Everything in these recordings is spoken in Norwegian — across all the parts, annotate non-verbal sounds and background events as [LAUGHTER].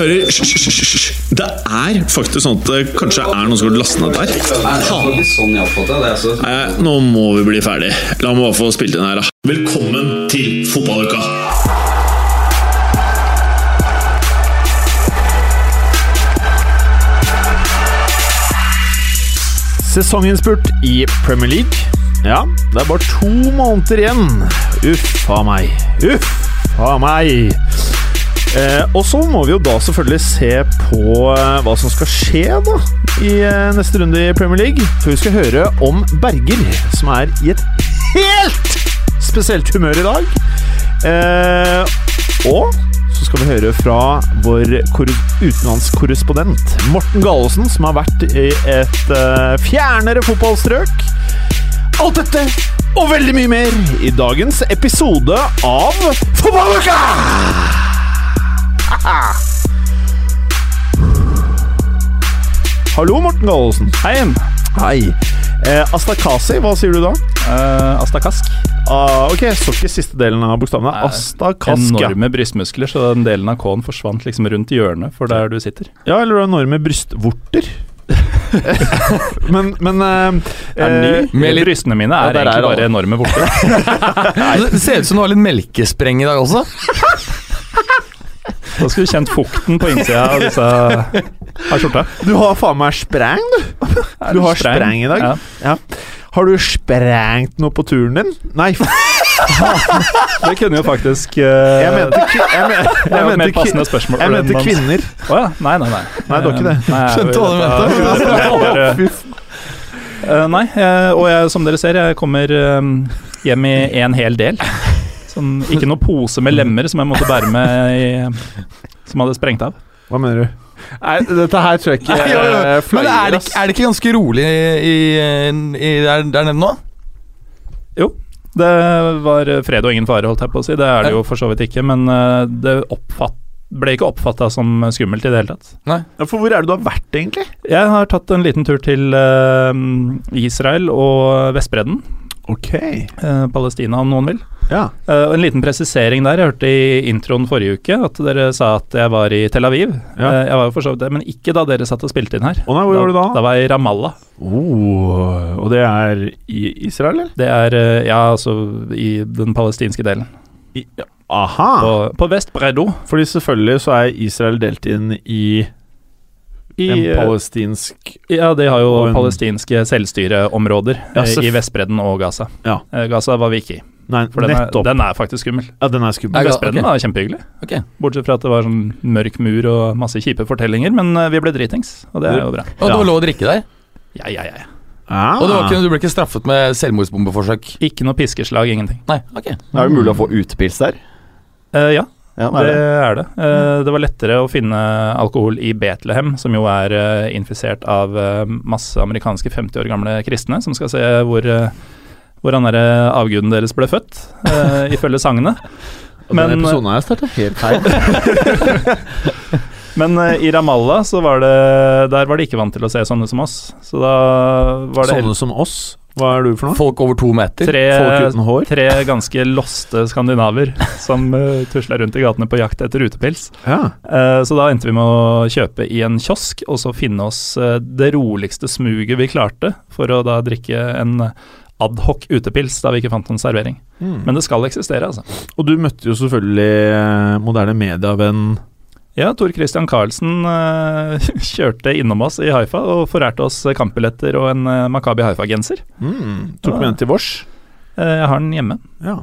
karer, hysj. Det er faktisk sånn at det kanskje er noen som har lastet ned der. Nei, nå må vi bli ferdig. La meg bare få spilt inn her, da. Velkommen til fotballuka! Sesonginnspurt i Premier League. Ja, det er bare to måneder igjen. Uff a meg. Uff a meg. Eh, og så må vi jo da selvfølgelig se på eh, hva som skal skje da i eh, neste runde i Premier League. For vi skal høre om Berger, som er i et helt spesielt humør i dag. Eh, og så skal vi høre fra vår utenlandskorrespondent Morten Galesen, som har vært i et eh, fjernere fotballstrøk. Alt dette og veldig mye mer i dagens episode av Fotballuka! Hallo, Morten Gallosen. Hei. Hei. Eh, Astakasi, hva sier du da? Eh, Astakask. Ah, ok, så ikke siste delen av bokstavene. Astakask, ja. Enorme brystmuskler, så den delen av K-en forsvant liksom rundt hjørnet for der du sitter. Ja, eller du har enorme brystvorter. [LAUGHS] men men eh, Er ny? eh, Brystene mine er ja, er egentlig bare enorme vorter. [LAUGHS] Det ser ut som du har litt melkespreng i dag også. Da skulle du kjent fukten på innsida av disse av skjorte. Du har faen meg spreng, du. Du har spreng? i dag. Ja. Ja. Har du sprengt noe på turen din? Nei, [LAUGHS] Det kunne jo faktisk uh, jeg mente, ki- jeg men, jeg mente, ki- spørsmål. jeg mente kvinner. Å ja. Nei, nei, nei. Nei, det var ikke det. Nei, Skjønte hva du mente. [LAUGHS] bare- Eh, nei, uh, og jeg, som dere ser, jeg kommer hjem i en hel del. Sånn, ikke noe pose med lemmer som jeg måtte bære med i, Som hadde sprengt av. Hva mener du? Nei, dette her tror jeg ikke Nei, ja, eh, Men er det, er det ikke ganske rolig i, i, der, der nede nå? Jo, det var fred og ingen fare, holdt jeg på å si. Det er det jo for så vidt ikke, men eh, det oppfatt, ble ikke oppfatta som skummelt i det hele tatt. Ja, For hvor er det du har vært, egentlig? Jeg har tatt en liten tur til eh, Israel og Vestbredden. Ok. eh, Palestina, om noen vil. Ja. Eh, og en liten presisering der. Jeg hørte i introen forrige uke at dere sa at jeg var i Tel Aviv. Ja. Eh, jeg var jo for så vidt det, men ikke da dere satt og spilte inn her. Å nei, hvor var du da? Da var jeg i Ramallah. Oh, og det er i Israel, eller? Det er eh, ja, altså i den palestinske delen. I, aha! På, på Vestbreddo. Fordi selvfølgelig så er Israel delt inn i I, en eh, palestinsk Ja, de har jo en- palestinske selvstyreområder Ja, eh, i Vestbredden og Gaza. Ja. Eh, Gaza var vi ikke i, Nei, for den er, den er faktisk skummel. ja, den er skummel. Vestbredden okay. var kjempehyggelig, Okay. bortsett fra at det var sånn mørk mur og masse kjipe fortellinger, men vi ble dritings, og det er jo bra. Og det var lov å drikke der? Ja, ja, ja. ja. Ah. Og det var ikke, du ble ikke straffet med selvmordsbombeforsøk? Ikke noe piskeslag, ingenting. Nei, ok. Er det mulig å få utepils der? Uh, ja, Ja, det er det. Eh, det var lettere å finne alkohol i Betlehem, som jo er eh, infisert av eh, masse amerikanske 50 år gamle kristne, som skal se hvor, hvor han derre avguden deres ble født, ifølge [LAUGHS] sangene. Men- Denne episoden jeg starta helt feil. [LAUGHS] Men i Ramallah så var det Der var de ikke vant til å se sånne som oss. Så da var det Sånne som oss. Hva er du for noe? Folk over to meter? tre, Folk uten hår? tre ganske loste skandinaver [LAUGHS] som uh, tusla rundt i gatene på jakt etter utepils. Ja. Uh, så da endte vi med å kjøpe i en kiosk, og så finne oss uh, det roligste smuget vi klarte, for å da drikke en adhoc utepils da vi ikke fant noen servering. Mm. Men det skal eksistere, altså. Og du møtte jo selvfølgelig moderne medievenn Ja, Tor Christian Karlsen eh, [LAUGHS] kjørte innom oss i Haifa og forærte oss kampbilletter og en uh, Makabi Haifa-genser. mm. Tok med den til vårs. Eh, jeg har den hjemme. Ja.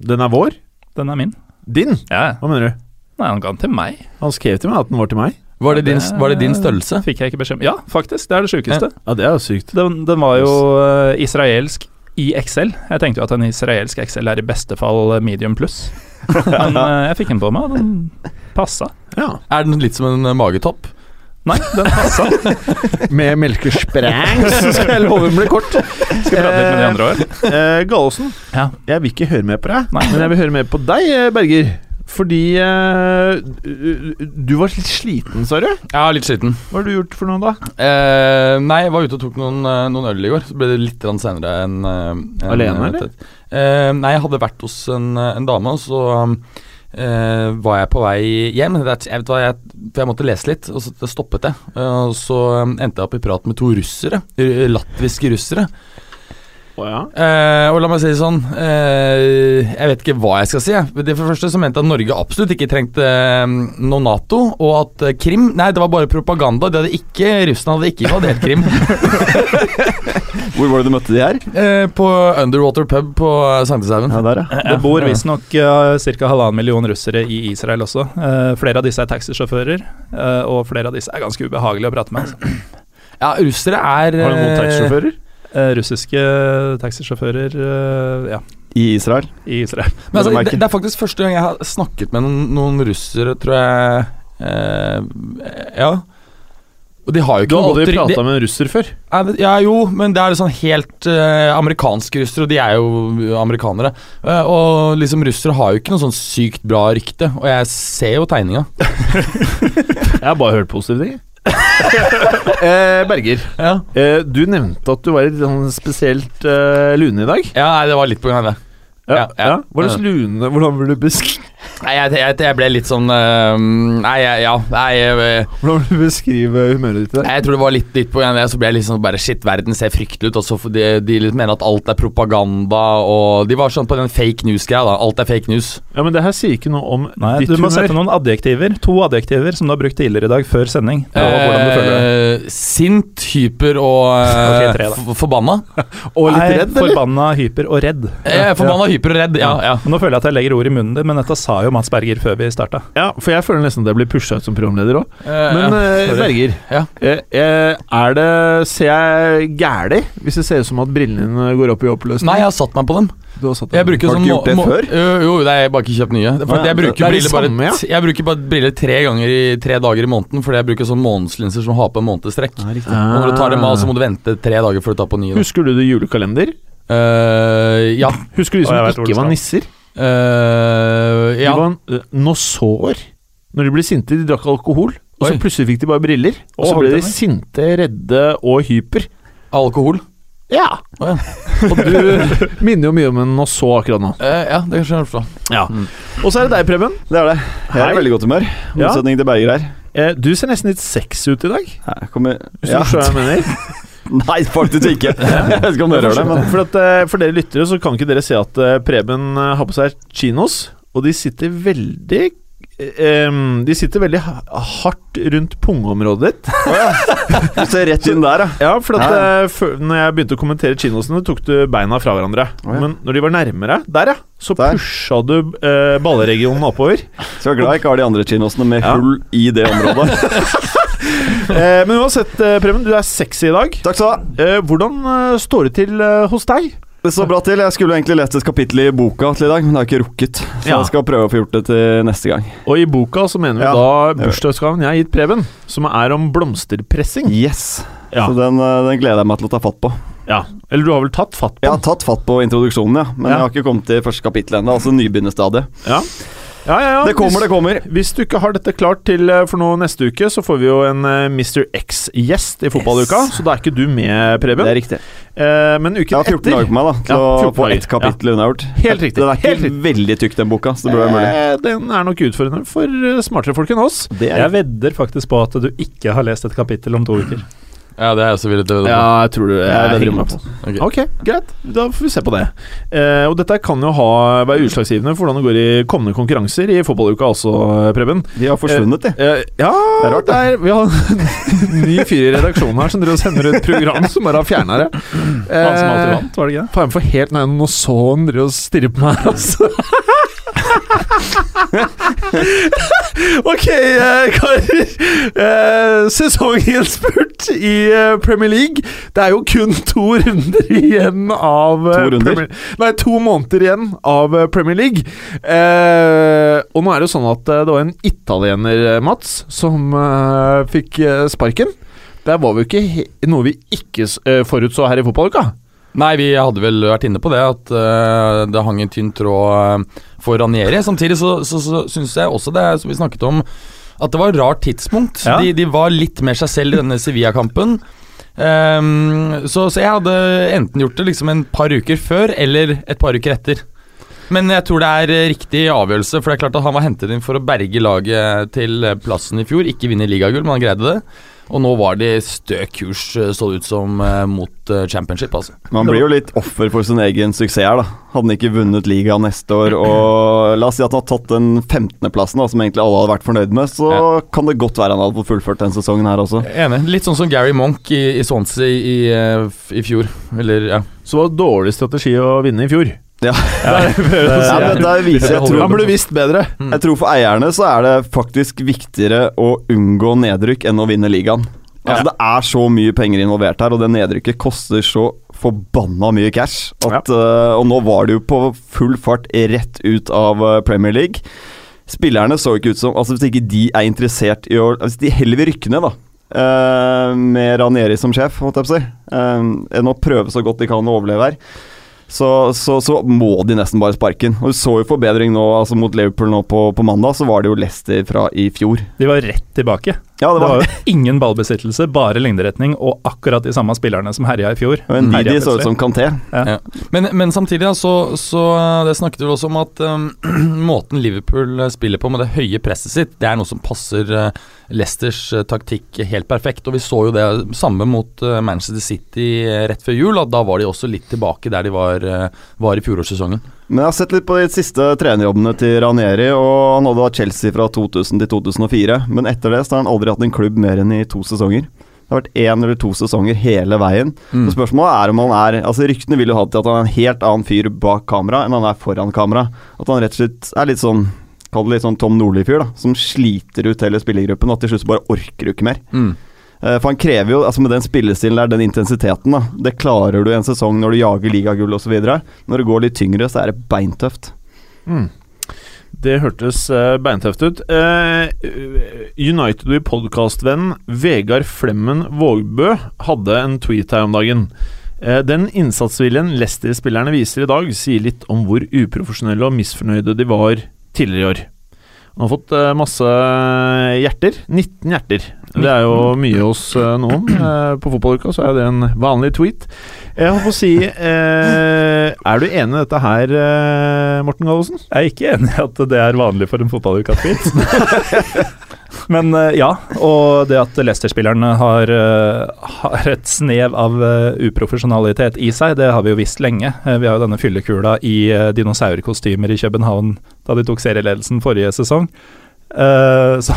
Den er vår? Den er min. Din? Ja, Hva mener du? Nei, han ga den til meg. Han skrev til meg at den var til meg. Var det din, var det din størrelse? Fikk jeg ikke beskjed om. Ja, faktisk. Det er det sjukeste. Ja, det er jo sykt. Den, den var jo eh, israelsk i XL. Jeg tenkte jo at en israelsk XL er i beste fall medium pluss. Men eh, jeg fikk den på meg, og den passa. Ja. Er den litt som en eh, magetopp? Nei, den passa. [LAUGHS] Med melkespreng, så skal jeg love den blir kort. Skal prate litt med de andre òg. Eh, Gallosen, Ja. jeg vil ikke høre mer på deg, Nei. men jeg vil høre mer på deg, eh, Berger. Fordi eh, du var litt sliten, sa du? Er litt sliten. Hva har du gjort for noe, da? Eh, nei, jeg var ute og tok noen, eh, noen øl i går. Så ble det litt senere enn en, enn- Alene, eller? Eh, nei, jeg hadde vært hos en, en dame, og så eh, var jeg på vei hjem. Jeg vet hva, jeg, for jeg måtte lese litt, og så stoppet jeg. Eh, og så eh, endte jeg opp i prat med to russere. eh, Latviske russere. Ja. Eh, og la meg si det sånn eh, Jeg vet ikke hva jeg skal si. Det For det første så mente jeg at Norge absolutt ikke trengte eh, noe Nato, og at eh, Krim Nei, det var bare propaganda. De hadde ikke, Russland hadde ikke invadert Krim. [LAUGHS] Hvor var det du møtte de her? eh, på Underwater pub på Sankthanshaugen. Ja, der, ja. Det bor visstnok uh, ca. halvannen million russere i Israel også. Eh, flere av disse er taxisjåfører, eh, og flere av disse er ganske ubehagelige å prate med. Altså. Ja, russere er Har du noen taxisjåfører? Eh, russiske taxisjåfører eh, ja, I Israel. i Israel. Men altså, det, det er faktisk første gang jeg har snakket med noen, noen russere, tror jeg. Eh, ja. Og de har jo Du har aldri prata med en russer før? Ja, Ja, jo, men det er sånn helt eh, amerikanske russere, og de er jo amerikanere. Eh, og liksom russere har jo ikke noe sånn sykt bra rykte, og jeg ser jo tegninga. [LAUGHS] Jeg har bare hørt positive ting. [LAUGHS] eh, Berger, Ja. eh, du nevnte at du var litt sånn spesielt eh, lune i dag. ja, nei, det var litt på grunn av det. Ja, ja. Var det lune Hvordan vil du beskrive Nei, jeg, jeg, jeg ble litt sånn eh, Nei, jeg, ja Nei, jeg, Hvordan vil du beskrive humøret ditt Nei, jeg tror det var litt, litt på det, så ble jeg litt sånn bare Shit, verden ser fryktelig ut. Og så de, de litt mener at alt er propaganda, og de var sånn på den fake news-greia, da. Alt er fake news. Ja, men det her sier ikke noe om Nei, ditt du må humør. sette noen adjektiver. To adjektiver som du har brukt tidligere i dag, før sending. Eh, sint, hyper og eh, [LAUGHS] Ok, tre, forbanna. [LAUGHS] Og litt redd, eller? Forbanna, hyper og redd. Eh, forbanna, hyper og redd. Ja, ja. Nå føler jeg at jeg legger ord i munnen din, men dette sa jo Mats Berger før vi starta. Ja, for jeg føler nesten at jeg blir pusha ut som programleder òg. Eh, Men ja. eh. Berger, Ja. eh, eh, er det Ser jeg gæli hvis det ser ut som at brillene dine går opp i oppløsning? Nei, jeg har satt meg på dem. Du har satt Jeg Har du sånn ikke gjort det må- før? Jo, jo, det er bare ikke kjøpt nye. For jeg bruker det er briller bare samme, ja. Jeg bruker bare briller tre ganger i tre dager i måneden, fordi jeg bruker sånn månedslinser som har på en månedstrekk. Og når du tar dem av, så må du vente tre dager før du tar på nye. da. Husker du det julekalender? Eh, ja. Husker du de som vet ikke du var nisser? Uh, ja. De var uh, nosår. Når de ble sinte, de drakk alkohol. Og så plutselig fikk de bare briller. Og Og så ble de sinte, redde og hyper. Alkohol. Ja. Oh, ja. [LAUGHS] Og du minner jo mye om en nosså akkurat nå. Uh, ja, det kan jeg skjønne. Ja. Og så er det deg, Preben. Det er det. Jeg er i veldig godt humør. Motsetning Ja. til Berger her. Eh, du ser nesten litt sexy ut i dag. Her kommer Hvis du skjønner hva jeg mener. [LAUGHS] [LAUGHS] Nei, faktisk ikke. [LAUGHS] Jeg vet ikke om dere hører det, men For, at, eh, for dere lyttere så kan ikke dere se at eh, Preben eh, har på seg chinos, og de sitter veldig Um, De sitter veldig hardt rundt pungområdet ditt. [LAUGHS] du ser rett inn der, ja. Ja, for at Ja. før, når jeg begynte å kommentere chinosene, tok du beina fra hverandre. Oh, ja. Men når de var nærmere, der ja, så Der. pusha du eh, balleregionen oppover. Så jeg er glad jeg ikke har de andre chinosene med Ja. hull i det området. Eh, men uansett, eh, Preben, du er sexy i dag. Takk skal du ha. Eh, hvordan står det til hos deg? Det står bra til. Jeg skulle egentlig lest et kapittel i boka til i dag, men det har jeg ikke rukket. Så Ja. jeg skal prøve å få gjort det til neste gang. Og i boka så mener vi Ja, da bursdagsgaven jeg har gitt Preben, som er om blomsterpressing. Yes. Ja. Så den, den gleder jeg meg til å ta fatt på. Ja. Eller du har vel tatt fatt på Jeg har tatt fatt på introduksjonen, ja. Men jeg har ikke kommet til første kapittel ennå. Altså nybegynnerstadiet. Ja. Ja, ja, ja. Det kommer, hvis, det kommer. Hvis du ikke har dette klart til eh, for noe neste uke, så får vi jo en eh, Mr. X-gjest i fotballuka. Yes. Så da er ikke du med, Preben. Det er riktig. Eh, men uken etter Jeg har 14 etter dager på meg da til Ja, å 14 få ett kapittel unnagjort. Helt riktig. Den er ikke Helt riktig. veldig tykk, den boka, så det burde være mulig. Eh, Den er nok utfordrende for eh, smartere folk enn oss. Det Jeg vedder faktisk på at du ikke har lest et kapittel om to uker. Ja, det er jeg også villig til å Ja, jeg tror du Jeg jeg henger meg på. Ok. Ok, greit. Da får vi se på det. Eh, og dette kan jo ha, være utslagsgivende for hvordan det går i kommende konkurranser i fotballuka også, Preben. De har forsvunnet, de. Eh, ja, Det er rart, det. vi har en [LAUGHS] ny fyr i redaksjonen her som driver og sender ut program som bare har fjerna det. Han som alltid vant, var det ikke det? Faen for helt Nei, nå så han driver og stirrer på meg, altså. Ok, eh, karer. Uh, sesongens spurt i eh, Premier League. Det er jo kun to runder igjen av eh, To runder? Premier, Nei, to måneder igjen av Premier League. Uh, og nå er det jo sånn at det var en italiener, Mats, som uh, fikk sparken. Det var jo ikke noe vi ikke forutså her i fotballuka. Nei, vi hadde vel vært inne på det, at uh, det hang en tynn tråd eh, for Ranieri. Samtidig så, så, så syns jeg også det, som vi snakket om, at det var et rart tidspunkt. Ja. De, de var litt mer seg selv i denne Sevilla-kampen. Um, så, så jeg hadde enten gjort det liksom en par uker før eller et par uker etter. Men jeg tror det er eh, riktig avgjørelse, for det er klart at han var hentet inn for å berge laget til plassen i fjor. Ikke vinne ligagull, men han greide det. Og nå var det stø kurs, eh, så det ut som, eh, mot eh, championship, altså. Man blir jo litt offer for sin egen suksess her, da. Hadde han ikke vunnet ligaen neste år, og la oss si at han hadde tatt den 15.-plassen, som egentlig alle hadde vært fornøyd med, så kan det godt være han hadde fått fullført den sesongen her også. Enig. Litt sånn som Gary Monk i, i Swansea i, i, i fjor. Eller, ja. Så var det dårlig strategi å vinne i fjor. Ja. Ja, [LAUGHS] men der viser jeg tror, Han burde visst bedre. jeg tror for eierne så er det faktisk viktigere å unngå nedrykk enn å vinne ligaen. Altså Det er så mye penger involvert her, og det nedrykket koster så forbanna mye cash. At, eh, og nå var det jo på full fart rett ut av eh, Premier League. Spillerne så ikke ut som Altså Hvis ikke de er interessert i å Hvis de heller vil rykke ned, da. eh, med Ranieri som sjef, holdt jeg på å si. eh, enn å prøve så godt de kan å overleve her. Så, så, så må de nesten bare sparke den. Og Du så jo forbedring nå, altså mot Liverpool nå på, på mandag, så var det jo Leicester fra i fjor. De var rett tilbake. Ja, Det var jo [LAUGHS] ingen ballbesittelse, bare lengderetning og akkurat de samme spillerne som herja i fjor. Og Herja så ut som Kanté. Ja. Men, men samtidig, da, så, så eh, det snakket vi også om at um, [CLEARS THROAT] måten Liverpool eh, spiller på med det høye presset sitt, det er noe som passer uh, Leicesters uh, taktikk helt perfekt. Og vi så jo det samme mot uh, Manchester City rett før jul, at da var de også litt tilbake der de var, var i fjorårssesongen. Men jeg har sett litt på de siste trenerjobbene til Ranieri, og han hadde hatt Chelsea fra 2000 til 2004. Men etter det så har han aldri hatt en klubb mer enn i to sesonger. Det har vært én eller to sesonger hele veien. Mm. Så spørsmålet er om han er Altså Ryktene vil jo ha til at han er en helt annen fyr bak kamera enn han er foran kamera. At han rett og slett er litt sånn Kall det litt sånn Tom Nordli-fyr, da. Som sliter ut hele spillergruppen. og til slutt bare orker du ikke mer. Mm. Eh, For han krever jo, altså med den spillestilen der, den intensiteten, da det klarer du i en sesong når du jager ligagull osv. Når det går litt tyngre, så er det beintøft. Mm. Det hørtes eh, beintøft ut. Eh, United i podkastvenn Vegard Flemmen Vågbø hadde en tweet her om dagen. Den innsatsviljen Leicester-spillerne viser i dag, sier litt om hvor uprofesjonelle og misfornøyde de var tidligere i år. Han har fått eh, masse hjerter. 19 hjerter. Det er jo mye hos eh, noen. [CLEARS THROAT] Eh, på fotballuka så er det en vanlig tweet. Jeg holdt på å si Er du enig i dette her, Morten Gallosen? Jeg er ikke enig i at det er vanlig for en fotballuka-tweet. [LAUGHS] [LAUGHS] Men eh, ja, og det at Leicester-spilleren har, eh, har et snev av eh, uprofesjonalitet i seg, det har vi jo visst lenge. Vi har jo denne fyllekula i dinosaurkostymer i København da de tok serieledelsen forrige sesong. [LAUGHS] Så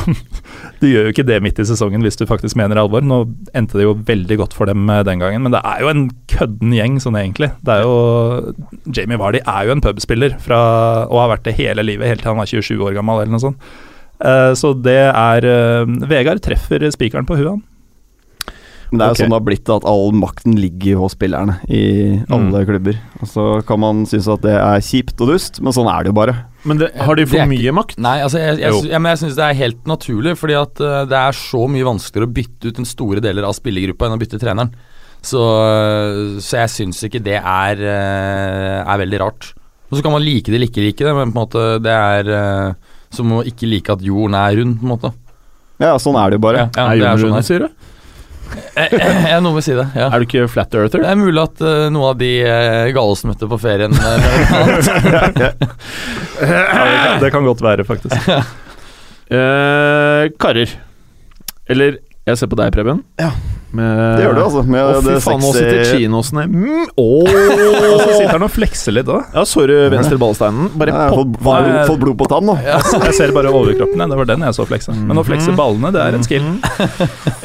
du gjør jo ikke det midt i sesongen hvis du faktisk mener alvor. Nå endte det jo veldig godt for dem den gangen, men det er jo en kødden gjeng sånn egentlig. Det er jo Jamie Vardy er jo en pubspiller fra, og har vært det hele livet, helt til han var 27 år gammel eller noe sånt. Eh, så det er eh, Vegard treffer spikeren på huet, han. Men det er jo okay. sånn det har blitt at all makten ligger hos spillerne i alle klubber. Og så kan man synes at det er kjipt og dust, men sånn er det jo bare. Men det, har de for ikke- mye makt? Nei, altså jeg, jeg, men jeg syns det er helt naturlig, fordi at eh, det er så mye vanskeligere å bytte ut den store deler av spillergruppa enn å bytte treneren. Så, så jeg syns ikke det er, er veldig rart. Og så kan man like det eller ikke like det, men på en måte det er som å ikke like at jorden er rund, på en måte. Ja, sånn er det jo bare. Ja, ja, er det er jorden sånn rund, sier du? Ja, noe med å si det. Ja. Er du ikke flat earther? Det er mulig at uh, noen av de uh, Gallosen møtte på ferien [LAUGHS] uh, [LAUGHS] Ja, det, kan, det kan godt være, faktisk. [LAUGHS] Uh, karer. Eller jeg ser på deg, Preben. Ja. Med, Det gjør du, altså. Med Å, fy faen, nå sitter chinosene mm, [LAUGHS] Og så sitter han og flekser litt òg. Ja, du venstre ballsteinen? Bare Jeg har fått, blod, på tann nå. [LAUGHS] Jeg ser bare overkroppen, det var den jeg så fleksa. Men å flekse ballene, det er en skill. [LAUGHS]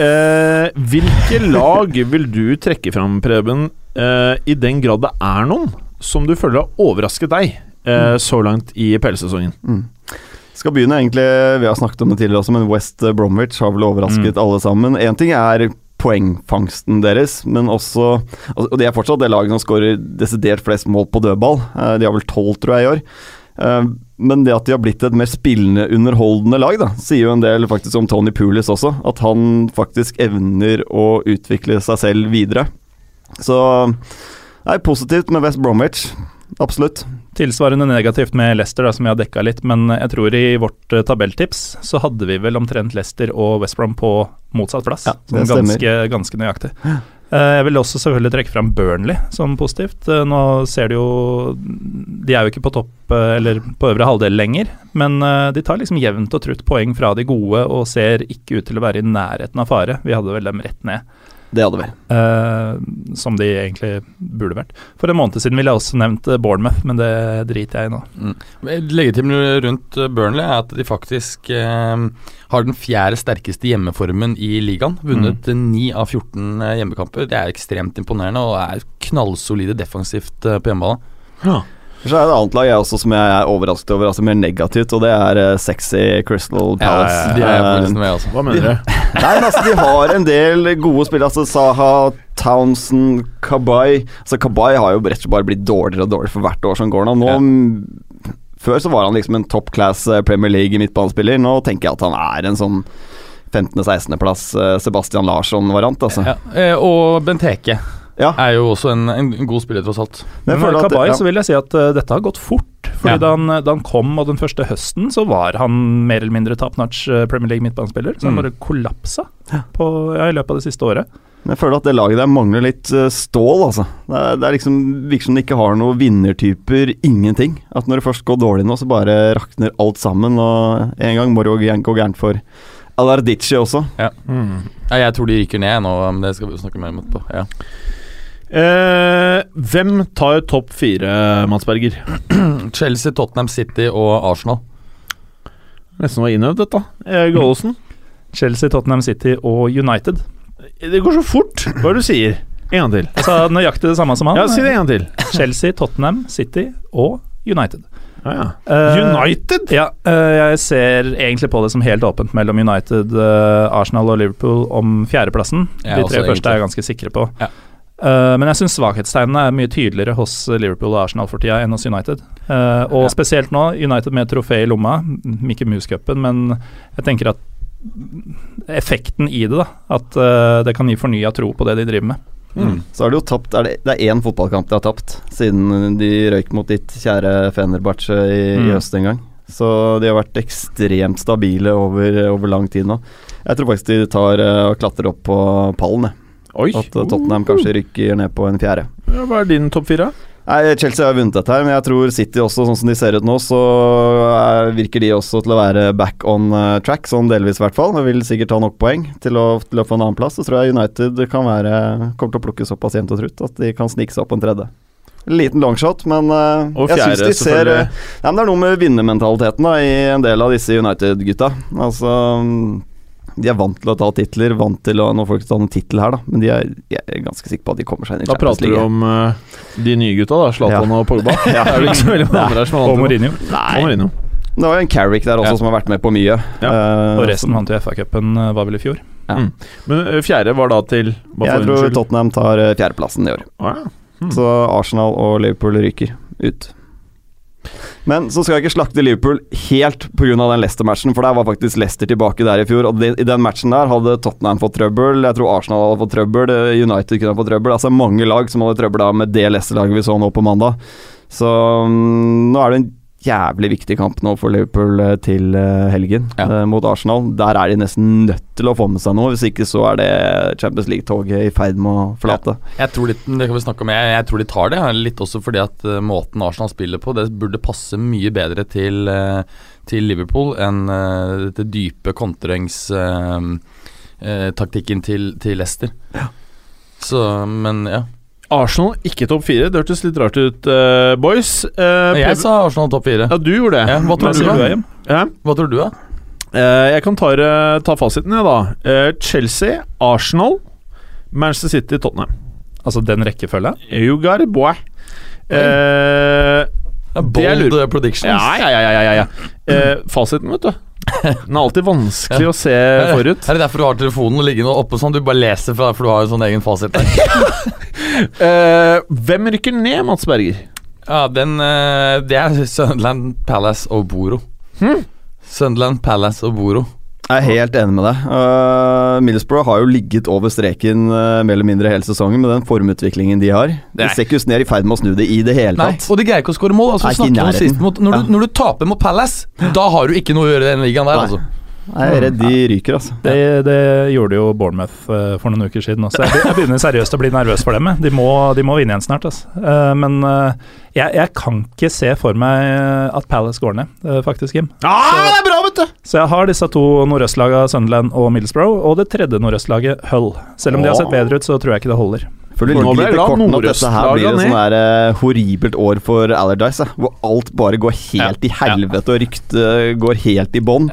Eh, hvilke lag vil du trekke fram, Preben, eh, i den grad det er noen som du føler har overrasket deg eh, så langt i PL-sesongen. Mm. Skal begynne egentlig, Vi har snakket om det tidligere også, men West Bromwich har vel overrasket alle sammen. Én ting er poengfangsten deres, men også altså, Og de er fortsatt det laget som skårer desidert flest mål på dødball. Eh, De har vel tolv, tror jeg, i år. Eh, Men det at de har blitt et mer spillende, underholdende lag, da, sier jo en del faktisk om Tony Pulis også. At han faktisk evner å utvikle seg selv videre. Så det er positivt med West Bromwich. Absolutt. Tilsvarende negativt med Leicester, da, som vi har dekka litt, men jeg tror i vårt eh, tabelltips så hadde vi vel omtrent Leicester og West Brom på motsatt plass. Ja, det sånn stemmer. ganske, ganske nøyaktig. Eh, Jeg vil også selvfølgelig trekke fram Burnley som positivt. Eh, Nå ser du jo De er jo ikke på topp eller på øvre halvdel lenger, men de tar liksom jevnt og trutt poeng fra de gode og ser ikke ut til å være i nærheten av fare. Vi hadde vel dem rett ned. Det hadde vi. Uh, som de egentlig burde vært. For en måned siden ville jeg også nevnt eh, Bournemouth, men det driter jeg i nå. Legitimt rundt eh, Burnley er at de faktisk uh, har den fjerde sterkeste hjemmeformen i ligaen. Vunnet eh, 9 av 14 eh, hjemmekamper. Det er ekstremt imponerende og er knallsolide defensivt på hjemmebane. Så er det et annet lag jeg også som jeg er overrasket over, altså mer negativt, og det er eh, sexy Crystal Palace. Ja, ja, ja. De faktisk med, altså. Hva mener du? [LAUGHS] Nei, men altså, de har en del gode spillere. Altså Saha, Townsend, Kabay Altså Kabay har jo rett og slett bare blitt dårligere og dårligere for hvert år som går nå. nå Ja. Før så var han liksom en top class eh, Premier League midtbanespiller. Nå tenker jeg at han er en sånn 15.-16.-plass Sebastian Larsson-variant, altså. Ja. eh, Og Benteke Ja. er jo også en, en god spiller, tross alt. Men at- Kabay ja. så vil jeg si at uh, dette har gått fort. Fordi Ja. da, han, da han kom, og den første høsten, så var han mer eller mindre top notch eh, Premier League midtbanespiller. Så han Mm. bare kollapsa på, ja, i løpet av det siste året. Men jeg føler at det laget der mangler litt eh, stål, altså. Det, er, det er liksom virker som de ikke har noen vinnertyper, ingenting. At når det først går dårlig nå, så bare rakner alt sammen. Og en gang må det gå gærent for Alardici også. Mm. Ja, jeg tror de ryker ned nå, men det skal vi jo snakke mer om etterpå. Ja. Eh, hvem tar topp fire, Mads Berger? [CLEARS THROAT] Chelsea, Tottenham City og Arsenal. Nesten var innøvd, dette. Eh, Gallosen? [CLEARS THROAT] Chelsea, Tottenham City og United. Det går så fort! Hva er det du sier? En gang til. Jeg sa nøyaktig det samme som han. Ja, si det en gang til. [CLEARS THROAT] Chelsea, Tottenham, City og United. Ja, ja. Eh, United? Ja, uh, jeg ser egentlig på det som helt åpent mellom United, uh, Arsenal og Liverpool om fjerdeplassen. Ja, De tre første egentlig. er jeg ganske sikre på. Ja. Eh, men jeg syns svakhetstegnene er mye tydeligere hos Liverpool og Arsenal for tida enn hos United. Uh, og Ja. spesielt nå, United med trofé i lomma, Mickey Mouse-cupen, men jeg tenker at effekten i det, da, at uh, det kan gi fornya tro på det de driver med. Mm. Så har de jo tapt er det, det er én fotballkamp de har tapt, siden de røyk mot ditt kjære Fenerbahçe i, i Mm. høst en gang. Så de har vært ekstremt stabile over, over lang tid nå. Jeg tror faktisk de tar og klatrer opp på pallen, jeg. Oi. At eh, Tottenham kanskje rykker ned på en fjerde. Ja, Hva er din topp fire? Nei, Chelsea har vunnet dette her, men jeg tror City også, sånn som de ser ut nå, så er, virker de også til å være back on eh, track, sånn delvis i hvert fall. De vil sikkert ta nok poeng til å, til å få en annen plass. Så tror jeg United kan være, kommer til å plukke såpass jevnt og trutt at de kan snike seg opp på en tredje. Liten longshot, men uh, jeg syns de ser uh, eh, Nei, men Det er noe med vinnermentaliteten da, i en del av disse United-gutta. Altså mm, De er vant til å ta titler, vant til å Nå får de ikke ta noen tittel her, da, men de er, jeg er ganske sikker på at de kommer seg inn i Da prater du om uh, de nye gutta, da. Zlatan Ja. og Pogba. Ja. [LAUGHS] Det er vel ikke så veldig mange andre her som er Og vant til det. Og Mourinho. Det var jo en Carrick der også Ja. som har vært med på mye. Ja. Uh, Og resten vant jo FA-cupen, eh, var vel i fjor. Ja Men eh, fjerde var da til Jeg tror unnskyld? Tottenham tar fjerdeplassen i år. Ah, ja. Mm. Så Arsenal og Liverpool ryker ut. Men så skal jeg ikke slakte Liverpool helt pga. den Leicester-matchen, for der var faktisk Leicester tilbake der i fjor. Og det, i den matchen der hadde Tottenham fått trøbbel, jeg tror Arsenal hadde fått trøbbel, eh, United kunne fått trøbbel. Altså mange lag som hadde trøbbel da med det Leicester-laget vi så nå på mandag. Så mm, nå er det en jævlig viktig kamp nå for Liverpool eh, til eh, helgen Ja. eh, mot Arsenal. Der er de nesten nødt til å få med seg noe, hvis ikke så er det Champions League-toget i ferd med å forlate. Jeg tror de, det kan vi snakke om, jeg, jeg tror de tar det. Litt også fordi at måten Arsenal spiller på, det burde passe mye bedre til, til Liverpool enn dette dype kontringstaktikken til, til Leicester. Så, men ja. Arsenal ikke topp fire. Det hørtes litt rart ut, uh, boys. Uh, Jeg sa Arsenal topp fire. Ja, du gjorde det. Ja, hva tror du, du? Ja. Hva tror du, da? Uh, jeg kan ta, ta fasiten, jeg, da. Chelsea, Arsenal, Manchester City, Tottenham. Altså den rekkefølgen? You got it, boy. Eh, jeg Bold eh, predictions. Ja, ja, ja. ja, ja, ja. Eh, fasiten, vet du. Den er alltid vanskelig å se forut. Er det derfor du har telefonen liggende oppe sånn? Du bare leser fra, for du har jo sånn egen fasit. [LAUGHS] Eh, hvem rykker ned, Mats Berger? Ja, den eh, Det er Sunderland, Palace og Boro. Hmm? Sunderland, Palace og Boro. Jeg er helt enig med deg. Uh, Middlesbrough har jo ligget over streken uh, mer eller mindre hele sesongen med den formutviklingen de har. De ser ikke ut som de er i ferd med å snu det i det hele Nei, tatt. og de greier ikke å skåre mål. Altså, mot, når, Ja. du, når du taper mot Palace, da har du ikke noe å gjøre i den ligaen der, Nei. altså. Jeg er redd de ryker, altså. Det, det gjorde jo Bournemouth eh, for noen uker siden også. Jeg, begynner seriøst å bli nervøs for dem. De må, de må vinne igjen snart. Altså. Eh, men jeg, jeg kan ikke se for meg at Palace går ned, faktisk, Jim. Ah, det er bra, vet du! Så jeg har disse to nordøstlagene, Sunderland og Middlesbrough, og det tredje nordøstlaget, Hull. Selv om de har sett bedre ut, så tror jeg ikke det holder. For det ligger litt i kortene at dette her blir et sånn der, eh, horribelt år for Allardyce. eh, Hvor alt bare går helt i helvete, og ryktet går helt i bånn.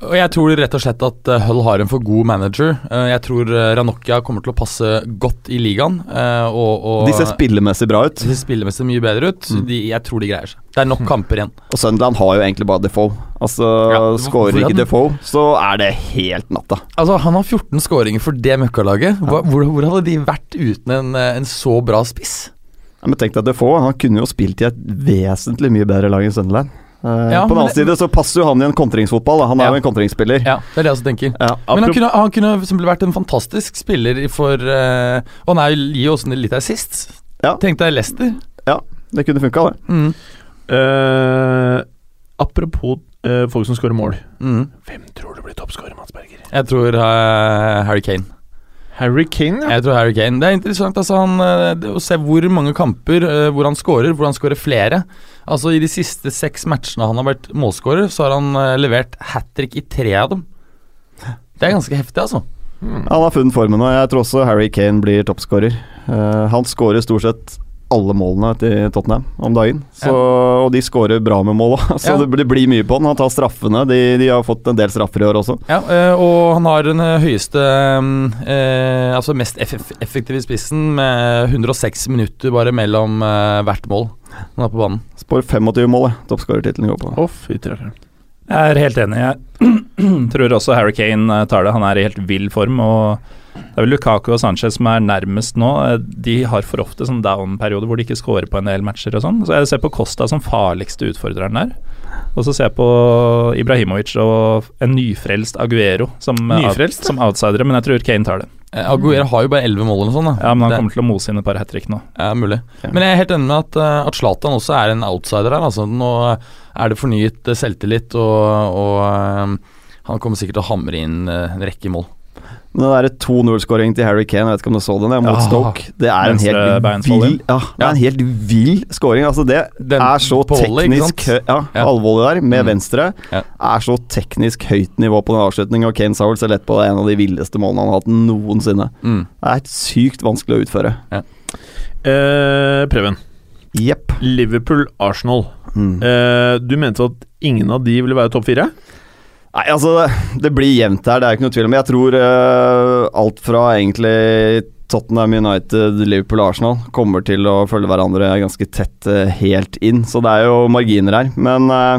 Og jeg tror rett og slett at eh, Hull har en for god manager. Eh, jeg tror uh, Ranocchia kommer til å passe godt i ligaen. eh, og, og De ser spillemessig bra ut. de ser spillemessig mye bedre ut. Mm. De, jeg tror de greier seg. Det er nok kamper igjen. Og Sunderland har jo egentlig bare Defoe. Altså, Ja, Skårer ikke Defoe, så er det helt natta. Altså, Han har 14 skåringer for det møkkalaget. Hvor, hvor hadde de vært uten en, eh, en så bra spiss? Ja, men tenk deg Defoe, han kunne jo spilt i et vesentlig mye bedre lag enn Sunderland. Eh, Ja, på den annen side så passer jo han i en kontringsfotball. Da. Han er Ja. jo en kontringsspiller. Ja, det er det jeg også tenker. Ja. Men han kunne, han kunne vært en fantastisk spiller for uh, Og han er, jo- gir jo også litt assist. Ja. Tenk deg Leicester. Det kunne funka, det. Mm. Uh, apropos uh, folk som skårer mål. Mm. Hvem tror du blir toppskårer, Mats Berger? Jeg tror eh, Harry Kane. Harry Kane, ja. Jeg tror Harry Kane. Det er interessant altså, han, eh, det, å se hvor mange kamper eh, hvor han skårer, hvor han skårer flere. Altså I de siste seks matchene han har vært målskårer, så har han eh, levert hat trick i tre av dem. Det er ganske heftig, altså. Hmm. Han har funnet formen, og jeg tror også Harry Kane blir toppskårer. Eh, han skårer stort sett alle målene til Tottenham om dagen. Så, Og de skårer bra med mål òg, så Ja. det, blir mye på han. Han tar straffene. De, de har fått en del straffer i år også. Ja, eh, og han har den eh, høyeste eh, Altså mest effektive spissen med 106 minutter bare mellom eh, hvert mål han har på banen. Spår 25 mål, jeg. toppskårertittelen går på. Oh, fytti. Jeg er helt enig. Jeg [CLEARS THROAT] tror også Harry Kane eh, tar det. Han er i helt vill form. og Det er vel Lukaku og Sanchez som er nærmest nå. Eh, De har for ofte sånn down-periode hvor de ikke scorer på en del matcher og sånn. Så jeg ser på Costa som farligste utfordreren der. Og så ser jeg på Ibrahimovic og en nyfrelst Aguero som, eh, Nyfrelst, som outsidere, men jeg tror Kane tar det. Eh, Aguero har jo bare 11 mål eller noe sånt. da Ja, men han Det- kommer til å mose inn et par hat trick nå. Ja, mulig. Ja. Men jeg er helt enig med at, at Zlatan også er en outsider her. Altså. Nå er det fornyet selvtillit, og, og han kommer sikkert til å hamre inn en rekke mål. Men den derre 2-0-skåringen til Harry Kane, jeg vet ikke om du så den, mot Ja. Stoke. Det er en helt vill Ja, det er en helt vill skåring. Altså, det Den er så teknisk Ja, Ja. alvorlig der, med Mm. venstre. Ja. Er så teknisk høyt nivå på den avslutningen, og Kane sa vel så lett på det en av de villeste målene han har hatt noensinne. Mm. Det er sykt vanskelig å utføre. Eh, Preben. Yep. Liverpool-Arsenal. Mm. Eh, du mente at ingen av de ville være topp fire? Nei, altså, det, blir jevnt her, det er ikke noe tvil om. Jeg tror uh, alt fra egentlig Tottenham United, Liverpool og Arsenal kommer til å følge hverandre ganske tett uh, helt inn, så det er jo marginer her. Men uh,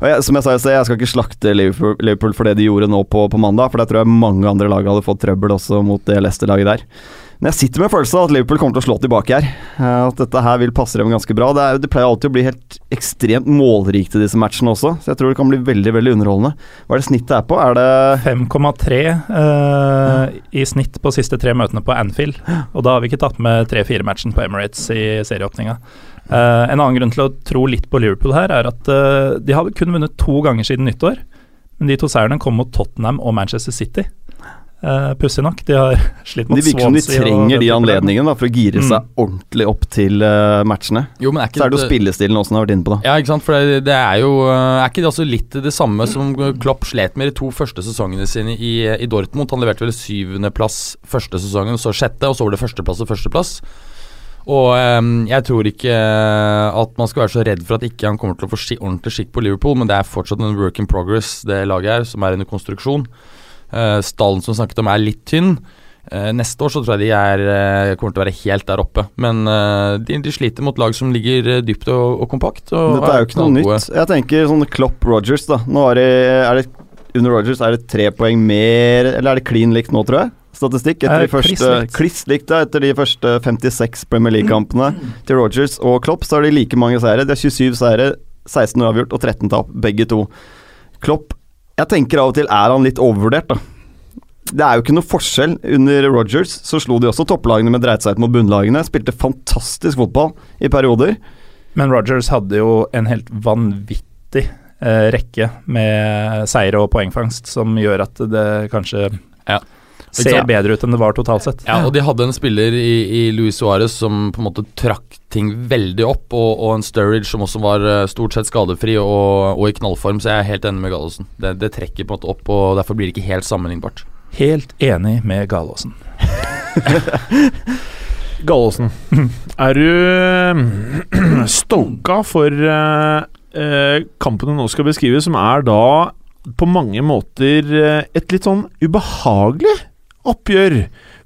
jeg, som jeg sa i sted, jeg skal ikke slakte Liverpool, Liverpool for det de gjorde nå på, på mandag, for der tror jeg mange andre lag hadde fått trøbbel også mot det Leicester-laget der. Men jeg sitter med følelsen av at Liverpool kommer til å slå tilbake her. Eh, At dette her vil passe dem ganske bra. Det, er, det pleier alltid å bli helt ekstremt målrikt i disse matchene også, så jeg tror det kan bli veldig veldig underholdende. Hva er det snittet er på? Er det 5,3 eh, i snitt på siste tre møtene på Anfield. Og da har vi ikke tatt med 3-4-matchen på Emirates i serieåpninga. Eh, en annen grunn til å tro litt på Liverpool her, er at eh, de har kun vunnet to ganger siden nyttår. Men de to seierne kom mot Tottenham og Manchester City. Uh, Pussig nok. De har [LAUGHS] slitt mot Det virker som de trenger de anledningene da, for å gire seg Mm. ordentlig opp til uh, matchene. Jo, men er ikke Så er det jo spillestilen også, som har vært inne på. da Ja, ikke sant. For det, det er jo eh, Er ikke det altså litt det samme som Klopp slet med de to første sesongene sine i, i Dortmund? Han leverte vel syvendeplass første sesongen, så sjette, og så var det førsteplass og førsteplass. Og um, jeg tror ikke at man skal være så redd for at ikke han kommer til å få ordentlig skikk på Liverpool, men det er fortsatt en work in progress, det laget her, som er under konstruksjon. Eh, stallen som snakket om, er litt tynn. Eh, neste år så tror jeg de er, eh, kommer til å være helt der oppe. Men de, de sliter mot lag som ligger dypt og, og kompakt. Og Dette er jo ikke noe nytt. Jeg tenker sånn Klopp Rogers, da. Nå er det, er det Under Rogers er det tre poeng mer Eller er det clean likt nå, tror jeg? Statistikk etter de første kliss likt. Kliss. Etter de første 56 Premier League-kampene til Rogers og Klopp, så har de like mange seire. De har 27 seire, 16 uavgjort og 13 tap, begge to. Klopp Jeg tenker av og til er han litt overvurdert, da. Det er jo ikke noe forskjell. Under Rogers så slo de også topplagene med dreit seg ut mot bunnlagene. Spilte fantastisk fotball i perioder. Men Rogers hadde jo en helt vanvittig eh, rekke med seire og poengfangst, som gjør at det kanskje Ja. Ser bedre ut enn det var totalt sett. Ja, og de hadde en spiller i, i Luis Suárez som på en måte trakk ting veldig opp, og, og en Sturridge som også var eh, stort sett skadefri og, og i knallform, så jeg er helt enig med Gallosen. Det, det trekker på en måte opp, og derfor blir det ikke helt sammenlignbart. Helt enig med Gallosen. [LAUGHS] Gallosen, [LAUGHS] er du eh, [CLEARS THROAT] stoka for eh, kampen du nå skal beskrive, som er da på mange måter et litt sånn ubehagelig oppgjør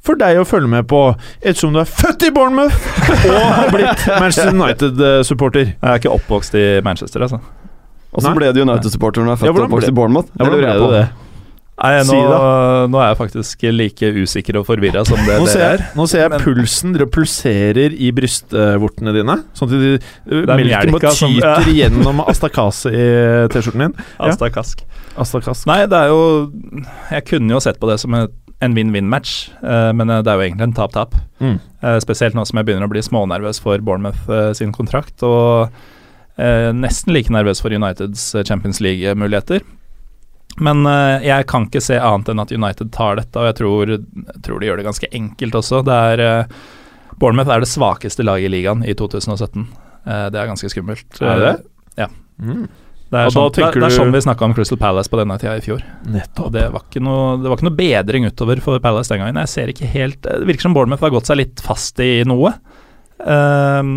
for deg å følge med på, ettersom du er født i Bournemouth [LAUGHS] og har blitt Manchester United-supporter? Jeg er ikke oppvokst i Manchester, altså. Og så ble du United-supporter når du er Ja, født og oppvokst ble- i Bournemouth. Ja, hvordan lurer ble jeg det på. det? Nei, nå, Si nå er jeg faktisk like usikker og forvirra som det Nå dere er. nå ser jeg Men- pulsen dere pulserer i brystvortene dine. Sånn at de, er melken bare tyter ja. gjennom Astakase i T-skjorten din. Astakask. Ja. Astakask. Nei, det er jo Jeg kunne jo sett på det som et, en win-win-match, eh, men det er jo egentlig en tap-tap. Mm. Eh, spesielt nå som jeg begynner å bli smånervøs for Bournemouth eh, sin kontrakt, og eh, nesten like nervøs for Uniteds eh, Champions League-muligheter. Men eh, jeg kan ikke se annet enn at United tar dette, og jeg tror, jeg tror de gjør det ganske enkelt også. Det er eh, Bournemouth er det svakeste laget i ligaen i 2017. Eh, det er ganske skummelt. Er det? Eh, Ja. Mm. Det er, sånn, det, det er sånn vi snakka om Crystal Palace på denne tida i fjor. Det var, noe, det var ikke noe bedring utover for Palace den gangen. Jeg ser ikke helt Det virker som Bournemouth har gått seg litt fast i noe. Um,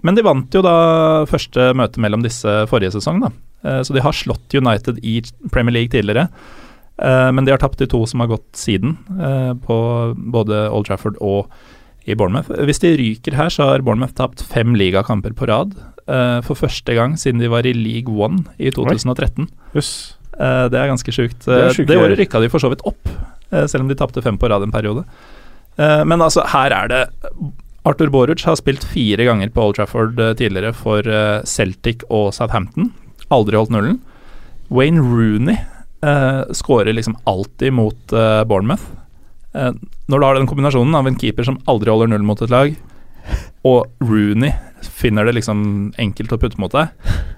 men de vant jo da første møte mellom disse forrige sesong, da. Uh, så de har slått United i Premier League tidligere. Uh, men de har tapt de to som har gått siden, uh, på både Old Trafford og i Bournemouth. Hvis de ryker her, så har Bournemouth tapt fem ligakamper på rad. Eh, for første gang siden de var i League One i 2013. Yes. Uh, det er ganske sjukt. Det Eh, det året rykka de for så vidt opp, eh, selv om de tapte fem på rad en periode. Men altså, her er det Arthur Boruc har spilt fire ganger på Old Trafford tidligere for Celtic og Southampton. Aldri holdt nullen. Wayne Rooney uh, skårer liksom alltid mot Bournemouth. Når du har den kombinasjonen av en keeper som aldri holder null mot et lag, og Rooney finner det liksom enkelt å putte mot deg,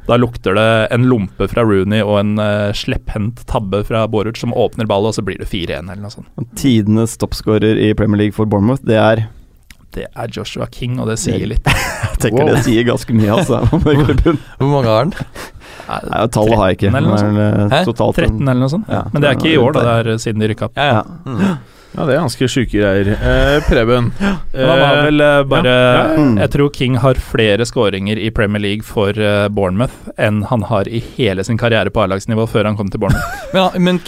da lukter det en lompe fra Rooney og en uh, slepphendt tabbe fra Boruc som åpner ballet, og så blir det 4-1 eller noe sånt. Tidenes toppskårer i Premier League for Bournemouth, det er Det er Joshua King, og det sier litt. [LAUGHS] Jeg tenker Wow. det sier ganske mye, altså. Hvor mange har han? Nei, Tallet har jeg ikke. eller noe sånt. men, eh, Hæ? Totalt 13 eller noe sånt. Ja. Men det er ikke i år, da. Det er eh, siden de rykka opp. Ja, ja. Mm. Ja, det er ganske sjuke greier. Eh, Preben. Ja, han har vel eh, bare ja, ja. Mm. Jeg tror King har flere skåringer i Premier League for eh, Bournemouth enn han har i hele sin karriere på A-lagsnivå før han kom til Bournemouth. [LAUGHS] Men, men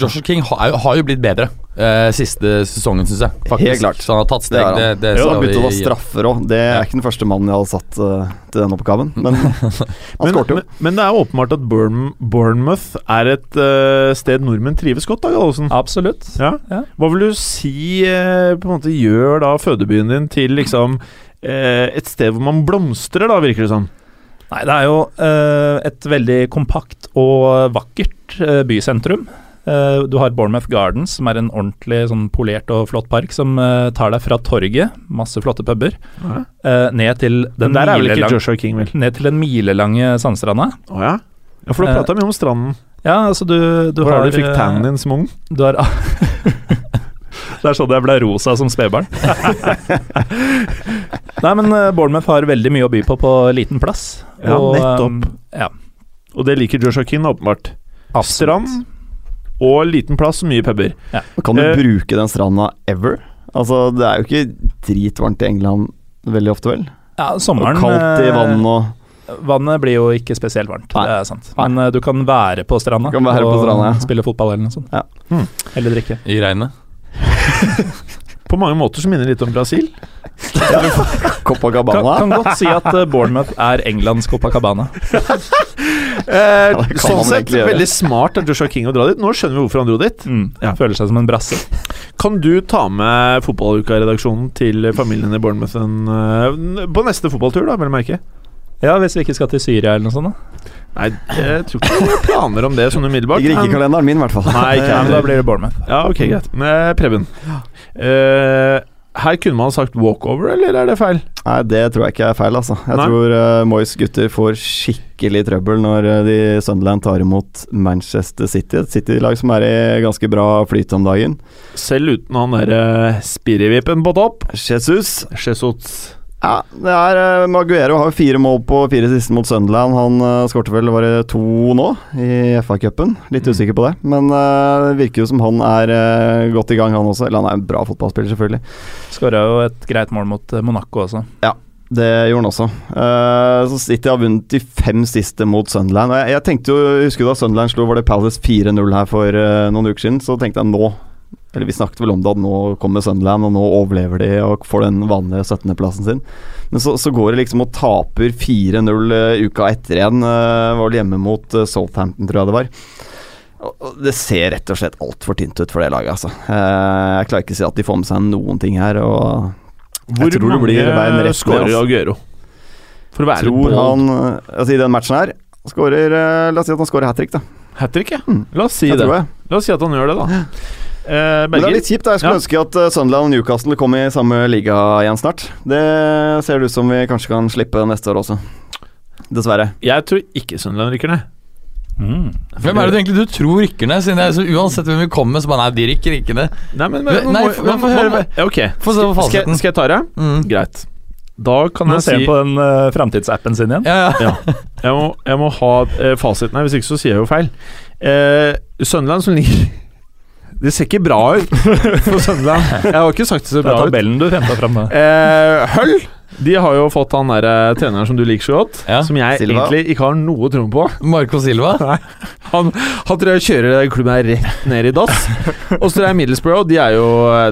Joshua King har, har jo blitt bedre eh, siste sesongen, syns jeg. Faktisk. Helt klart. Så han har tatt steg. Det. Det, det, Jo, skal han begynte å ta straffer òg. Det er ikke den første mannen jeg hadde satt uh, til den oppgaven, [LAUGHS] men han skåret jo. men, men det er åpenbart at Burn, Bournemouth er et uh, sted nordmenn trives godt, da, Gallosen. Absolutt. Ja. Ja. Hva vil du si uh, på en måte gjør da fødebyen din til liksom et sted hvor man blomstrer, da, virker det som? Nei, det er jo eh, et veldig kompakt og vakkert eh, bysentrum. Eh, du har Bournemouth Gardens, som er en ordentlig sånn polert og flott park, som eh, tar deg fra torget, masse flotte puber, Ja. eh, ned til den, Den der vel ikke milelang- Joshua King, vel? ned til den milelange sandstranda. Å ja? Ja, for da prata vi om stranden. Ja, altså du, du Hvor har du fikk tannen din som ung? Du har [LAUGHS] Det er sånn jeg ble rosa som spedbarn. [LAUGHS] Nei, men Bournemouth har veldig mye å by på på liten plass. Ja, Og, nettopp. ja, Og det liker Joshua King åpenbart. Strand og liten plass og mye puber. Kan du Eh, bruke den stranda ever? Altså, det er jo ikke dritvarmt i England veldig ofte, vel? Ja, sommeren Og kaldt i eh, vann og Vannet blir jo ikke spesielt varmt, Nei. det er sant. Nei. Men uh, du kan være på stranda være på stranda, ja. spille fotball eller noe sånt. Ja. Hmm. Eller drikke. I regnet. [LAUGHS] på mange måter så minner det litt om Brasil. Ja. [LAUGHS] Copacabana. kan godt si at eh, Bournemouth er Englands Copacabana. [LAUGHS] Eh, ja, sånn sett gjøre. veldig smart av Joshua King å dra dit. Nå skjønner vi hvorfor han dro dit. Mm. Ja. Føler seg som en brasse. Kan du ta med fotballuka-redaksjonen til familien i Bournemouth en, eh, på neste fotballtur, da, vel merke? Ja, hvis vi ikke skal til Syria eller noe sånt. da Nei, jeg tror ikke det er planer om det sånn umiddelbart. Ligger ikke i kalenderen min, i hvert fall. Nei, ikke men. Da blir det Bournemouth. Ja, ok, greit. Men Preben, Uh, her kunne man sagt walkover, eller er det feil? Nei, det tror jeg ikke er feil, altså. Jeg Nei. tror uh, Moyes gutter får skikkelig trøbbel når uh, de Sunderland tar imot Manchester City. Et City-lag som er i ganske bra flyt om dagen. Selv uten han derre spirrevippen på topp. Jesus Jesus. Ja, det er uh, Maguero har jo fire mål på fire siste mot Sunderland. Han uh, skårte vel bare to nå i FA-cupen. Litt usikker på det. Men uh, det virker jo som han er uh, godt i gang, han også. Eller han er en bra fotballspiller, selvfølgelig. Skåra jo et greit mål mot eh, Monaco også. Ja, Det gjorde han også. Eh, så City har vunnet de fem siste mot Sunderland. Jeg, jeg tenkte jo, jeg husker da Sunderland slo var det Palace 4-0 her for eh, noen uker siden, så tenkte jeg nå Eller vi snakket vel om det, at nå kommer Sunderland, og nå overlever de og får den vanlige 17.-plassen sin. Men så, så går det liksom og taper 4-0 eh, uka etter igjen. Uh, var vel hjemme mot eh, Southampton, tror jeg det var. Det ser rett og slett altfor tynt ut for det laget, altså. Eh, jeg klarer ikke å si at de får med seg noen ting her. og Hvor tror det mange skårer altså. Aguero? For å være tror han eh, Altså i den matchen her skårer, eh, La oss si at han skårer hat trick, da. Hat trick, ja. Mm. La oss si Jeg det. La oss si at han gjør det, da. [LAUGHS] Eh, Men det er litt kjipt. Jeg skulle Ja. ønske at eh, Sunderland og Newcastle kom i samme liga igjen snart. Det ser det ut som vi kanskje kan slippe neste år også. Dessverre. Jeg tror ikke Sunderland rykker ned. Mm. Hvem er det du egentlig du tror rykker ned? Siden det er så Uansett hvem vi kommer med, så bare Nei, de rykker ikke ned. Nei, men, Nei, man må- få- høre- Ok, Få se skal, på skal, jeg- fasiten. skal jeg ta det? Mm. Greit. Da kan Nå jeg se si på den uh, framtidsappen sin igjen. Ja, ja. Ja. Jeg må, jeg må ha uh, fasiten her, hvis ikke så sier jeg jo feil. Uh, Sunderland som ligger Det ser ikke bra ut for Sunderland. Jeg har ikke sagt det ser Det er tabellen du henta fram. Eh, Hull de har jo fått han der eh, treneren som du liker så godt, Ja. som jeg Silva. egentlig ikke har noe tro på. Marco Silva. [LAUGHS] Han, han tror jeg kjører klubben her rett ned i dass. Og så tror jeg Middlesbrough, de er jo,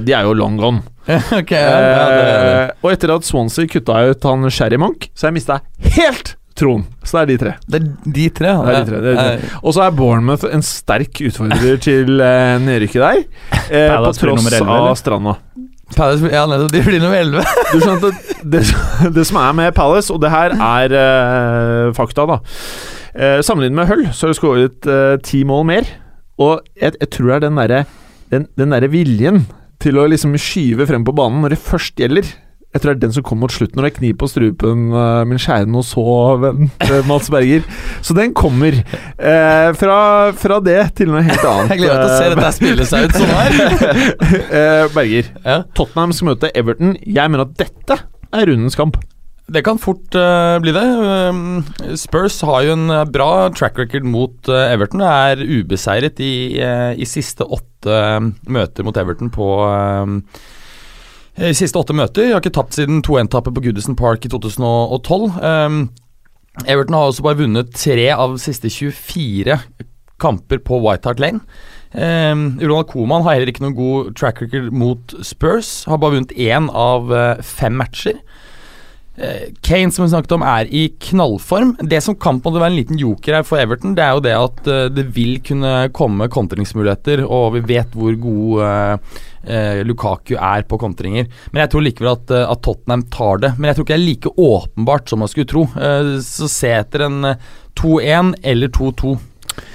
de er jo long gone. [LAUGHS] okay, ja, ja, det, Eh, og etter at Swansea kutta ut han Sherry Monk, så har jeg mista helt troen. Så det er de tre. det er de tre. ja. Det er de tre, det er de tre. Eh, Og så er Bournemouth en sterk utfordrer til eh, nedrykket der. Eh, på tross 11, av eller? Stranda. Palace, ja, nettopp. De blir nummer 11. [LAUGHS] Du skjønner at det, [LAUGHS] det som er med Palace, og det her er eh, fakta, da eh, Sammenlignet med Hull, så har de skåret eh, ti mål mer. Og jeg, jeg tror det er den derre den, den der viljen til å liksom skyve frem på banen når det først gjelder. Jeg tror det er den som kom mot slutten, når det er kniv på strupen, uh, min kjære noe så, venn, eh, Mats Berger. Så den kommer. Eh, fra, fra det til noe helt annet. [LAUGHS] Jeg gleder meg til å se eh, dette her spille seg ut sånn her. [LAUGHS] eh, Berger. Ja. Tottenham skal møte Everton. Jeg mener at dette er rundens kamp. Det kan fort uh, bli det. Um, Spurs har jo en eh, bra track record mot uh, Everton. Er ubeseiret i, uh, i siste åtte eh, møter mot Everton på eh, I siste åtte møter. Jeg har ikke tapt siden 2-1-tappet på Goodison Park i 2012. Um, Everton har også bare vunnet tre av siste 24 kamper på White Hart Lane. Um, Ronald Koeman har heller ikke noen god track record mot Spurs. Har bare vunnet én av eh, fem matcher. Eh, Kane, som vi snakket om, er i knallform. Det som kan på det være en liten joker her for Everton, det er jo det at eh, det vil kunne komme kontringsmuligheter, og vi vet hvor god eh, eh, Lukaku er på kontringer. Men jeg tror likevel at, at Tottenham tar det. Men jeg tror ikke det er like åpenbart som man skulle tro. Eh, så se etter en eh, 2-1 eller 2-2.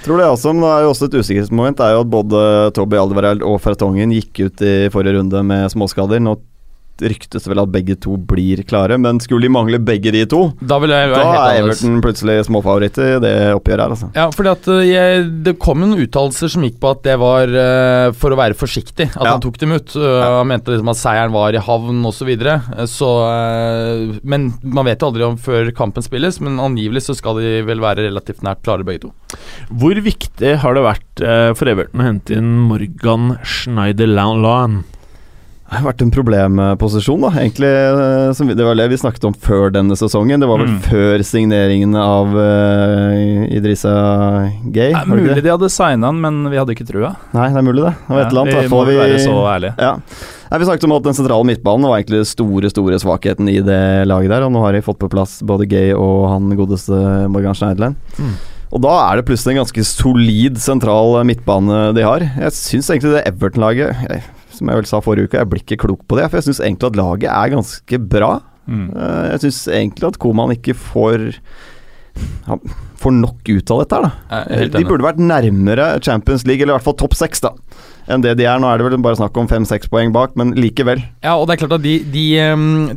Tror det også, men det er jo også et usikkerhetsmoment. Det er jo at både Toby Alderweireld og Fertongen gikk ut i forrige runde med småskader. Nå ryktes det vel at begge to blir klare, men skulle de mangle begge de to, Da vil jeg da helt er. Everton plutselig småfavoritt i det oppgjøret her, altså. Ja, fordi at eh, jeg, Det kom noen uttalelser som gikk på at det var uh, for å være forsiktig at Ja. han tok dem ut. Uh, Han mente liksom at seieren var i havn osv. Så, videre. Så uh, Men man vet jo aldri om før kampen spilles, men angivelig så skal de vel være relativt nært klare begge to. Hvor viktig har det vært for Everton å hente inn Morgan Schneiderland? Det har vært en problemposisjon, da. Egentlig, eh, som vi- Det var det vi snakket om før denne sesongen. Det var vel Mm. før signeringen av uh, Idrissa Gay. Det var er mulig de hadde signa han, men vi hadde ikke trua. Nei, det er mulig, det. Det var et eller annet. vi må vi, være så ærlige. Ja. Nei, Vi snakket om at den sentrale midtbanen var egentlig den store store svakheten i det laget der. Og nå har de fått på plass både Gay og han godeste Morgan Schneiderland. Mm. Og da er det plutselig en ganske solid sentral midtbane de har. Jeg syns egentlig det Everton-laget Som jeg vel sa forrige uke, jeg blir ikke klok på det. For jeg syns egentlig at laget er ganske bra. Mm. Eh, Jeg syns egentlig at Koman ikke får ja, får nok ut av dette her, da. De burde vært nærmere Champions League, eller i hvert fall topp seks, da. Enn det de er. Nå er det vel bare snakk om fem-seks poeng bak, men likevel. Ja, og det er klart at de, de,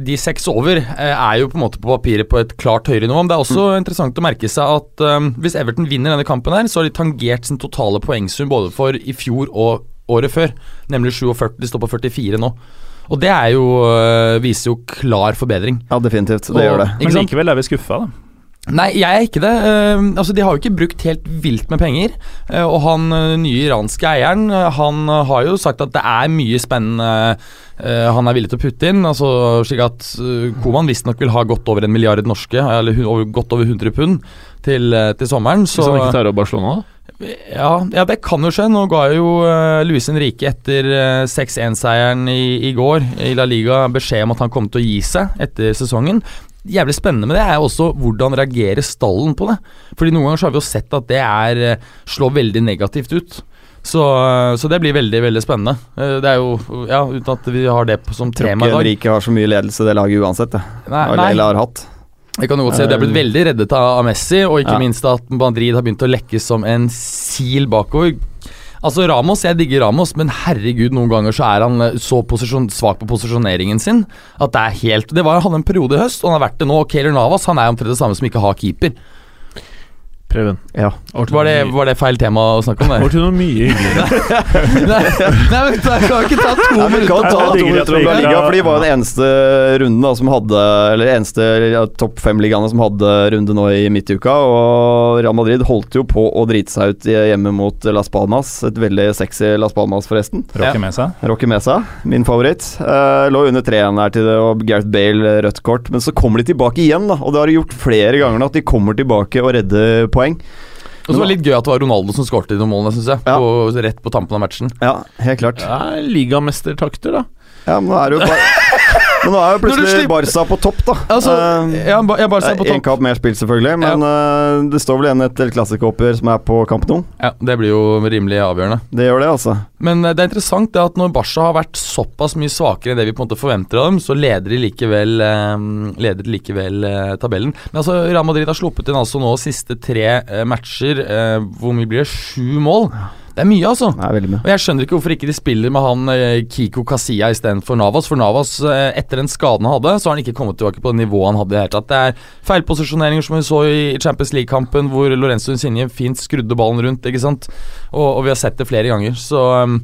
de seks over eh, er jo på en måte på papiret på et klart høyere nivå. Men det er også interessant å merke seg at um, hvis Everton vinner denne kampen, her, så har de tangert sin totale poengsum både for i fjor og året før. Nemlig 47. De står på 44 nå. Og det er jo, eh, viser jo klar forbedring. Ja, definitivt. Det Og- gjør det. Men likevel er vi skuffa, da. Nei, jeg er ikke det. Uh, altså, De har jo ikke brukt helt vilt med penger. Uh, og han eh, nye iranske eieren Han har jo sagt at det er mye spennende han er villig til å putte inn. Altså slik at uh, Koman visstnok vil ha godt over en milliard norske, eller over, godt over 100 pund, til, til sommeren. Hvis Så han ikke tar opp Barcelona, da? Ja, ja, det kan jo skje. Nå ga jo uh, Luis Henrique etter uh, 6-1-seieren i, i går i La Liga beskjed om at han kom til å gi seg etter sesongen. Jævlig spennende med det er også hvordan reagerer stallen på det. Fordi Noen ganger har vi jo sett at det er uh, slår veldig negativt ut. Så, eh, så det blir veldig veldig spennende. Eh, Det er jo, ja, Uten at vi har det som tema i dag. Henrike har så mye ledelse det laget uansett, det. Nei, Eller, nei. eller har hatt. Jeg kan godt si at De har blitt veldig reddet av Messi, og ikke Ja. minst at Madrid har begynt å lekke som en sil bakover. Altså Ramos, Jeg digger Ramos, men herregud, noen ganger så er han eh, så posisjon, svak på posisjoneringen sin at det er helt Det var Han hadde en periode i høst, og han har vært det nå. og Keylor Navas han er omtrent det samme som ikke har keeper. Preben. Ja. Var det, var det feil tema å snakke om? Det? til noe mye hyggeligere. [LAUGHS] nei, nei, men det kan ikke ta to minutter ta to minutter om Liga, for de var den eneste runden da, som hadde Eller eneste ja, topp fem-ligaene som hadde runde nå i midtuka. Og Real Madrid holdt jo på å drite seg ut hjemme mot Las Palmas. Et veldig sexy Las Palmas, forresten. Rocky Mesa. Rocky Mesa, min favoritt. Uh, lå under 3-1 der til det, og Gareth Bale rødt kort. Men så kommer de tilbake igjen, da. Og det har de gjort flere ganger nå, at de kommer tilbake og redder poeng. Og så var det litt gøy at det var Ronaldo som skåret de målene, syns jeg. Ja. På, rett på tampen av matchen. Ja, helt klart. Ja, Ligamestertakter, da. Ja, men nå er det jo bare Men nå er jo plutselig Barca på topp, da. Altså, Eh, jeg, ba- jeg bare ser på topp. kamp mer spilt, selvfølgelig, men eh, det står vel igjen et El som er på kamp nå. Ja, Det blir jo rimelig avgjørende. Det gjør det, altså. Men eh, det er interessant det at når Barca har vært såpass mye svakere enn det vi på en måte forventer av dem, så leder de likevel, eh, leder de likevel uh, tabellen. Men altså, Real Madrid har sluppet inn altså nå siste tre uh, matcher. Hvor mye blir det? Sju mål? Det er mye, altså. Er mye. Og Jeg skjønner ikke hvorfor ikke de spiller med han eh, Kiko Kasia istedenfor Navas. For Navas, eh, etter den skaden han hadde, så har han ikke kommet tilbake på det nivået han hadde i det hele tatt. Det er feilposisjoneringer som vi så i Champions League-kampen, hvor Lorenzo Insigne fint skrudde ballen rundt, ikke sant. Og, og vi har sett det flere ganger, så um,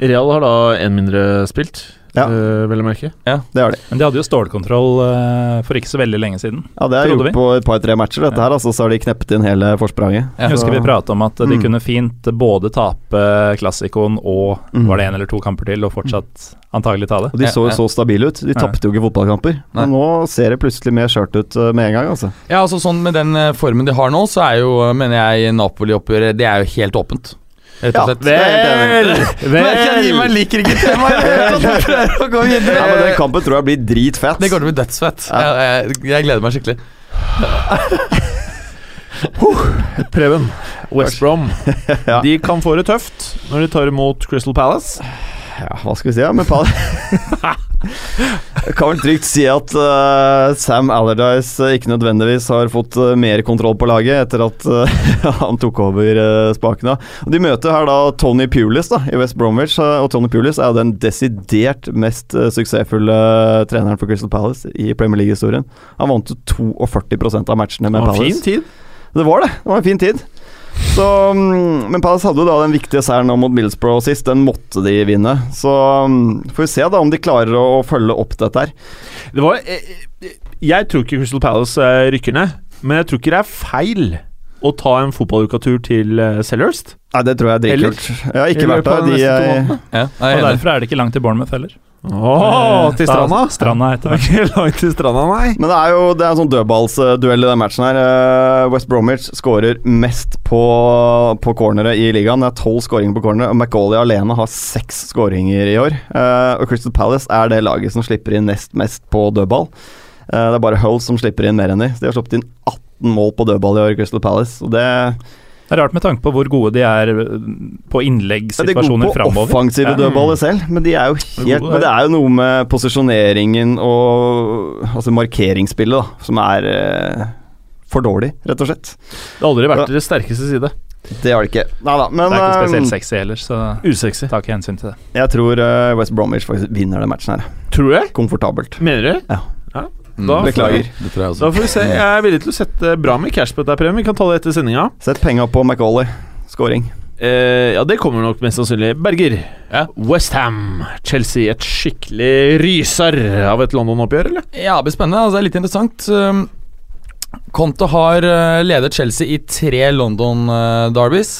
Real har da én mindre spilt, Ja. eh, vel å merke. Det har de. Men de hadde jo stålkontroll eh, for ikke så veldig lenge siden. Ja, det har gjort vi. på et par-tre matcher, dette her. Altså, så har de kneppet inn hele forspranget. Ja. Jeg husker vi prata om at de Mm. kunne fint både tape klassikoen og Mm. var det en eller to kamper til, og fortsatt antagelig ta det. Og de Ja, så ja. jo så stabile ut. De Ja. tapte jo ikke fotballkamper. Nei. Men nå ser det plutselig mer skjørt ut eh, med en gang, altså. Ja, altså sånn Med den formen de har nå, så er jo, mener jeg, Napoli-oppgjøret Det er jo helt åpent. Rett og slett. det Vel! jeg liker ikke temaet. Jeg prøver å gå videre. Ja, men Den kampen tror jeg blir dritfett. Det kommer til å bli dødsfett. Jeg, jeg, jeg gleder meg skikkelig. Preben, West Brom. [LAUGHS] Ja. De kan få det tøft når de tar imot Crystal Palace. Ja, hva skal vi si, ja? Men [LAUGHS] Jeg kan vel trygt si at uh, Sam Allardyce eh, ikke nødvendigvis har fått uh, mer kontroll på laget etter at uh, [LAUGHS] han tok over spakene. Og De møter her da Tony Pulis da, i West Bromwich, og Tony Pulis er jo den desidert mest suksessfulle treneren for Crystal Palace i Premier League-historien. Han vant jo 42 av matchene med Palace. Det var en fin tid. Det var det. Det var en fin tid. Så, mm, men Palace hadde jo da den viktige seieren nå mot Middlesbrough sist. Den måtte de vinne. Så mm, får vi se da om de klarer å, å følge opp dette her. Det var eh, eh, Jeg tror ikke Crystal Palace eh, rykker ned, men jeg tror ikke det er feil å ta en fotballukatur til Selhurst? Nei, det tror jeg er dritkult. Jeg har ikke vært der. de? Ja, Og er derfor er det ikke langt til Bournemouth heller. Åh, til stranda? Da- Stranda heter Det ikke langt til stranda, nei. men det er jo det er en sånn dødballsduell i den matchen her. Eh, West Bromwich skårer mest på, på cornere i ligaen. Det er tolv skåringer på cornere, og Macauley alene har seks skåringer i år. Eh, og Crystal Palace er det laget som slipper inn nest mest på dødball. Eh, det er bare Hull som slipper inn mer enn de. De har sluppet inn 18 mål på dødball i år, Crystal Palace. Og det Det er rart med tanke på hvor gode de er På på Ja, de er gode på offensive Ja. dødballer selv, men de er jo helt Men det er jo noe med posisjoneringen og altså markeringsspillet da, som er eh, for dårlig, rett og slett. Det har aldri vært deres sterkeste side. Det har de ikke. Nei da, men Det er ikke eh, spesielt sexy heller, så Usexy. tar ikke hensyn til det. jeg tror West Bromwich faktisk vinner den matchen her. Tror jeg. Komfortabelt. Mener du? Ja. Mm, Da- Beklager. Det tror jeg også. Da får vi se. Jeg er villig til å sette bra med cash på dette, Preben. Vi kan ta det etter sendinga. Sett penga på Macauley. Scoring. Eh, ja, det kommer nok mest sannsynlig. Berger. Ja. Westham, Chelsea. Et skikkelig ryser av et London-oppgjør, eller? Ja, det blir spennende. Altså, det er litt interessant. Um, Conte har uh, ledet Chelsea i tre London-derbys.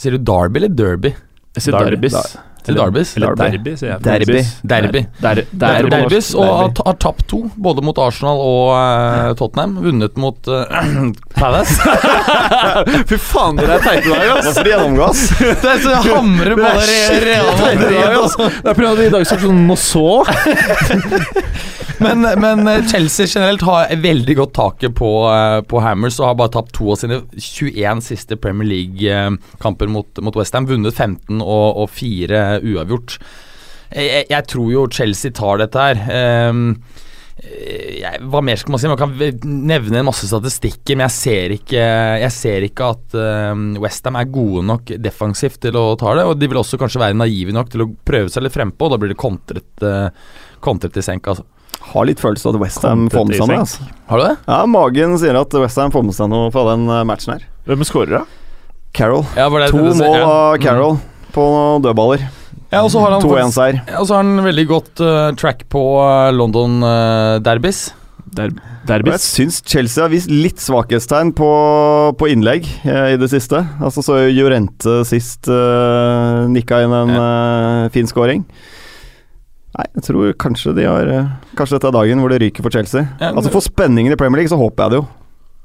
Sier du Derby eller Derby? Jeg sier Derby. Derbys. Eller Derbys? Eller Derby. derby, sier jeg. Derby. Derby. Der, der, er derbys, og har, har tapt to, både mot Arsenal og uh, Tottenham. Vunnet mot uh, [CLEARS THROAT] Palace. [LAUGHS] Fy faen, dere er teite i dag, ass! Hvorfor gjennomgås? det er så hamrer på det reale Teite i dag, ass. Det er pga. at vi i dag skal sånn nå så. [LAUGHS] Men, men eh, Chelsea generelt har veldig godt taket på, eh, på Hammers og har bare tapt to av sine 21 siste Premier League-kamper mot, mot Westham. Vunnet 15 og, og 4 uavgjort. Jeg, jeg, tror jo Chelsea tar dette her. Ehm, jeg, hva mer skal man si? Man kan nevne en masse statistikker, men jeg ser ikke, jeg ser ikke at um, Westham er gode nok defensivt til å ta det. Og de vil også kanskje være naive nok til å prøve seg litt frempå, og da blir det kontret, kontret i senk. Altså. Har litt følelse av at Westham får med seg noe. Altså. Har du det? Ja, magen sier at Westham får med seg noe fra den eh, matchen her. Hvem skårer, da? Carroll. Ja, det To mål ja. Carol Carroll på dødballer. Ja, og så har han, faktisk- 2-1-seier. ja, og så har han veldig godt uh, track på uh, London uh, derbys. Der, derbys. jeg syns Chelsea har vist litt svakhetstegn på, på innlegg eh, i det siste. Altså Så Jorente sist uh, nikka inn en eh, fin scoring. Nei, jeg tror kanskje de har eh, Kanskje dette er dagen hvor det ryker for Chelsea. Ja, altså For spenningen i Premier League så håper jeg det jo.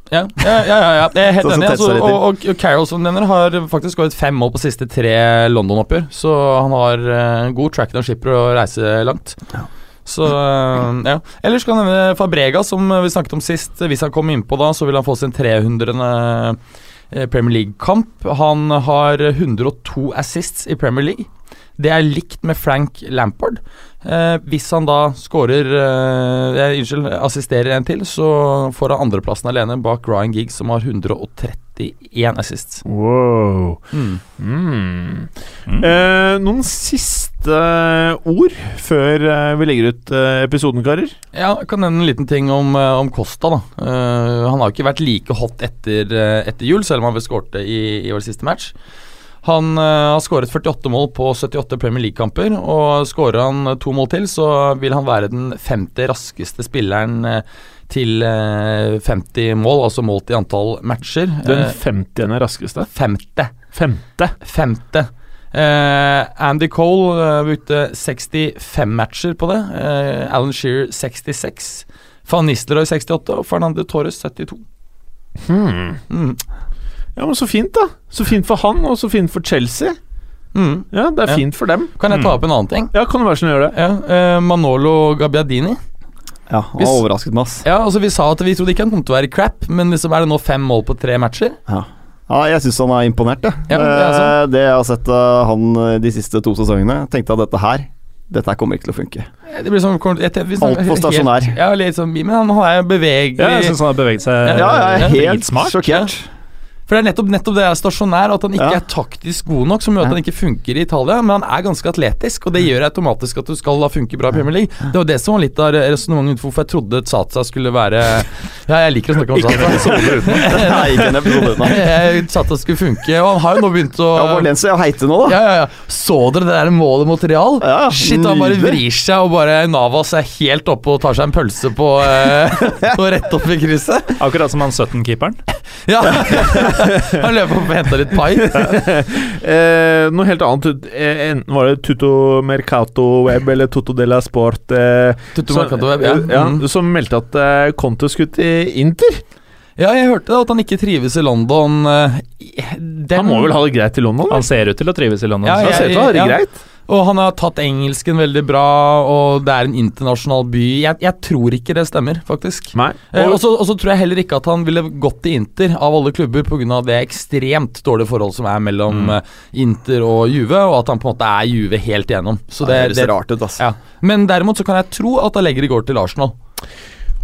Ja, ja, ja, ja, ja. jeg er helt enig. Altså, og, og, og Carroll som nevner har faktisk skåret fem mål på siste tre London-oppgjør, så han har uh, god track når skipper å reise langt. Så eh, ja. Ellers kan jeg nevne Fabrega, som vi snakket om sist. Hvis han kommer innpå da, så vil han få sin 300. eh, Premier League-kamp. Han har 102 assists i Premier League. Det er likt med Frank Lampard. Eh, hvis han da skårer eh, Unnskyld, assisterer en til, så får han andreplassen alene bak Ryan Giggs, som har 131 assists. Wow. Mm. Mm. Eh, noen siste ord før eh, vi legger ut eh, episoden, karer? Ja, jeg kan nevne en liten ting om, eh, om Costa. da Eh, Han har jo ikke vært like hot etter, etter jul, selv om han vel skårte i, i vår siste match. Han eh, har skåret 48 mål på 78 Premier League-kamper, og skårer han to mål til, så vil han være den femte raskeste spilleren eh, til eh, 50 mål, altså målt i antall matcher. Den femtiende 50. er raskeste. femte. Femte. Femte. Uh, Andy Cole uh, brukte 65 matcher på det. Uh, Alan Shearer 66. Van Nistelrooy 68 og Fernando Torres 72. Hmm. Mm. Ja, men så fint, da. Så fint for han, og så fint for Chelsea. Mm. Ja, det er Ja. fint for dem. Kan jeg ta opp en annen ting? Ja, kan det være sånn å gjøre det? Ja, eh, Manolo Gabbiadini. Ja, han har overrasket meg, ass. Ja, altså Vi sa at vi trodde ikke han kom til å være crap, men liksom er det nå fem mål på tre matcher? Ja, jeg syns han er imponert, jeg. Ja, det er Eh, det jeg har sett han eh, de siste to sesongene, tenkte at dette her Dette her kommer ikke til å funke. Det blir sånn, Altfor Altfor [LAUGHS] helt- stasjonær. Ja, litt sånn, men han er bevegelig. Ja, jeg syns han har beveget seg Ja, Ja, jeg er helt smart sjokkert. For det er nettopp, nettopp det er stasjonær, at han ikke Ja. er taktisk god nok, som gjør at han ikke funker i Italia. Men han er ganske atletisk, og det gjør automatisk at du skal da funke bra i Premier League. Det var det som var litt av resonnementet hvorfor jeg trodde Tsatsa skulle være Ja, jeg liker å snakke om Tsatsa. [LAUGHS] Nei, ikke en episode uten han. Jeg Satsa skulle funke, og han har jo nå begynt å Ja, Valencia er heite nå, da. ja, ja, ja. Så dere det der målet mot Real? Ja, Shit, han bare vrir seg, og bare Navas er helt oppe og tar seg en pølse på eh, [LAUGHS] Og rett opp i krysset. Akkurat som han 17-keeperen. Ja. [LAUGHS] [LAUGHS] Han løper opp og henter litt pai. [LAUGHS] Eh, noe helt annet. Eh, enten var det Tutto Mercato Web eller Tutto de la Sport eh, Tutto som- Mercato Web, ja. ja, Mm. som meldte at eh, Conte skulle til Inter. Ja, jeg hørte at han ikke trives i London. eh, Den, Han må vel ha det greit i London? Han ser ut til å trives i London. Ja, Han jeg- ser ut til å ha det greit. Og han har tatt engelsken veldig bra, og det er en internasjonal by. Jeg, jeg tror ikke det stemmer, faktisk. Nei. Eh, Og- så tror jeg heller ikke at han ville gått til Inter av alle klubber pga. det ekstremt dårlige forholdet som er mellom Mm. eh, Inter og Juve, og at han på en måte er Juve helt igjennom. Så det, det det, høres rart ut, altså. ja. Men derimot så kan jeg tro at Allegri går til Arsenal.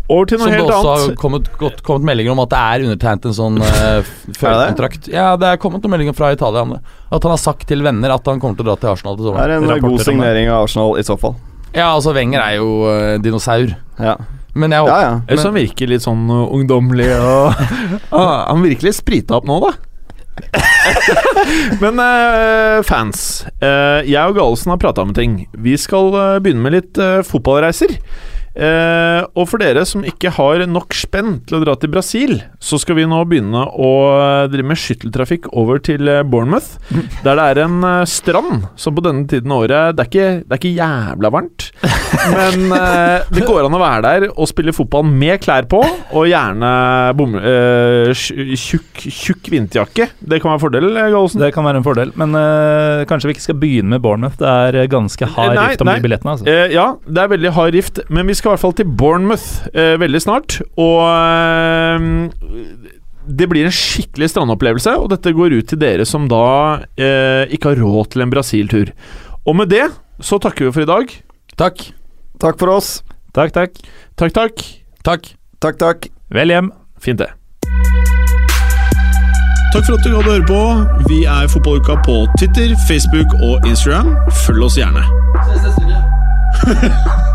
Over til noe Som det helt også har kommet, godt, kommet meldinger om at det er undertegnet en sånn [LAUGHS] uh, førerkontrakt. Ja, det er kommet noen meldinger fra Italia om det. At han har sagt til venner at han kommer til å dra til Arsenal til Det er en Rapporter god signering av Arsenal i så fall. Ja, altså Wenger er jo uh, dinosaur. Ja, Men jeg håper ja. ja. Men, han virker litt sånn uh, ungdommelig og [LAUGHS] Ah, Han virker litt sprita opp nå, da. [LAUGHS] Men uh, fans. uh, jeg og Galesen har prata om en ting. Vi skal eh, begynne med litt eh, fotballreiser. Eh, og for dere som ikke har nok spenn til å dra til Brasil, så skal vi nå begynne å eh, drive med skytteltrafikk over til eh, Bournemouth. [LAUGHS] Der det er en eh, strand som på denne tiden av året Det er ikke, det er ikke jævla varmt, men [LAUGHS] eh, det går an å være der og spille fotball med klær på, og gjerne bom, eh, tjukk, tjukk vinterjakke. Det kan være en fordel, Gallosen. Det kan være en fordel, men kanskje vi ikke skal begynne med Bournemouth. Det er ganske hard Nei, rift om nei. de billettene. Altså. Eh, ja, det er veldig hard rift, men vi skal i hvert fall til Bournemouth eh, veldig snart. Og eh, det blir en skikkelig strandopplevelse, og dette går ut til dere som da eh, ikke har råd til en Brasil-tur. Og med det så takker vi for i dag. Takk. Takk for oss. Takk, takk. Takk, takk. Takk. Takk, takk. Vel hjem. Fint, det. Takk for at du gikk å høre på. Vi er Fotballuka på Twitter, Facebook og Instagram. Følg oss gjerne. [LAUGHS]